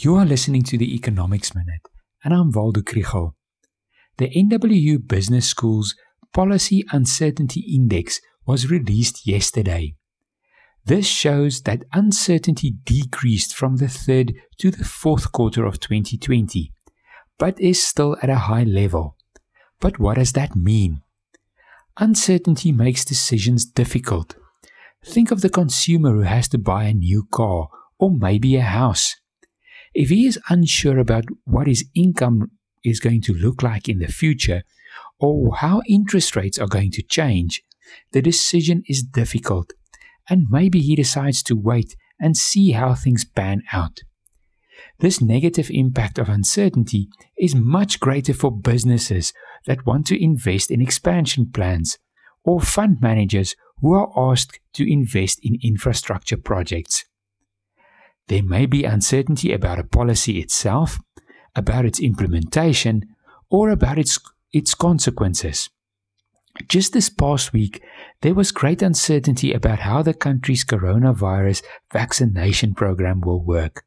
You are listening to the Economics Minute, and I'm Waldo Krugell. The NWU Business School's Policy Uncertainty Index was released yesterday. This shows that uncertainty decreased from the third to the fourth quarter of 2020, but is still at a high level. But what does that mean? Uncertainty makes decisions difficult. Think of the consumer who has to buy a new car or maybe a house. If he is unsure about what his income is going to look like in the future or how interest rates are going to change, the decision is difficult, and maybe he decides to wait and see how things pan out. This negative impact of uncertainty is much greater for businesses that want to invest in expansion plans or fund managers who are asked to invest in infrastructure projects. There may be uncertainty about a policy itself, about its implementation, or about its, its consequences. Just this past week, there was great uncertainty about how the country's coronavirus vaccination program will work.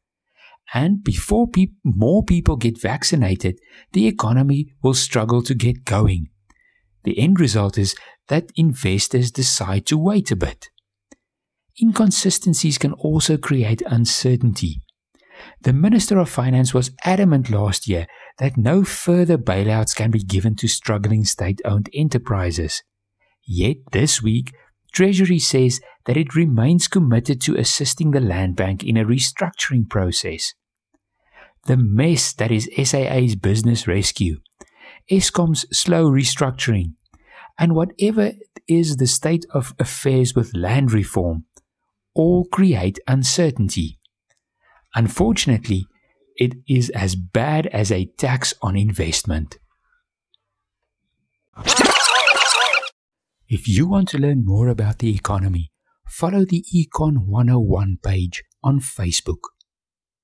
And before pe- more people get vaccinated, the economy will struggle to get going. The end result is that investors decide to wait a bit. Inconsistencies can also create uncertainty. The Minister of Finance was adamant last year that no further bailouts can be given to struggling state owned enterprises. Yet this week, Treasury says that it remains committed to assisting the Land Bank in a restructuring process. The mess that is SAA's business rescue, Eskom's slow restructuring, and whatever is the state of affairs with land reform, all create uncertainty. Unfortunately, it is as bad as a tax on investment. If you want to learn more about the economy, follow the Econ 101 page on Facebook.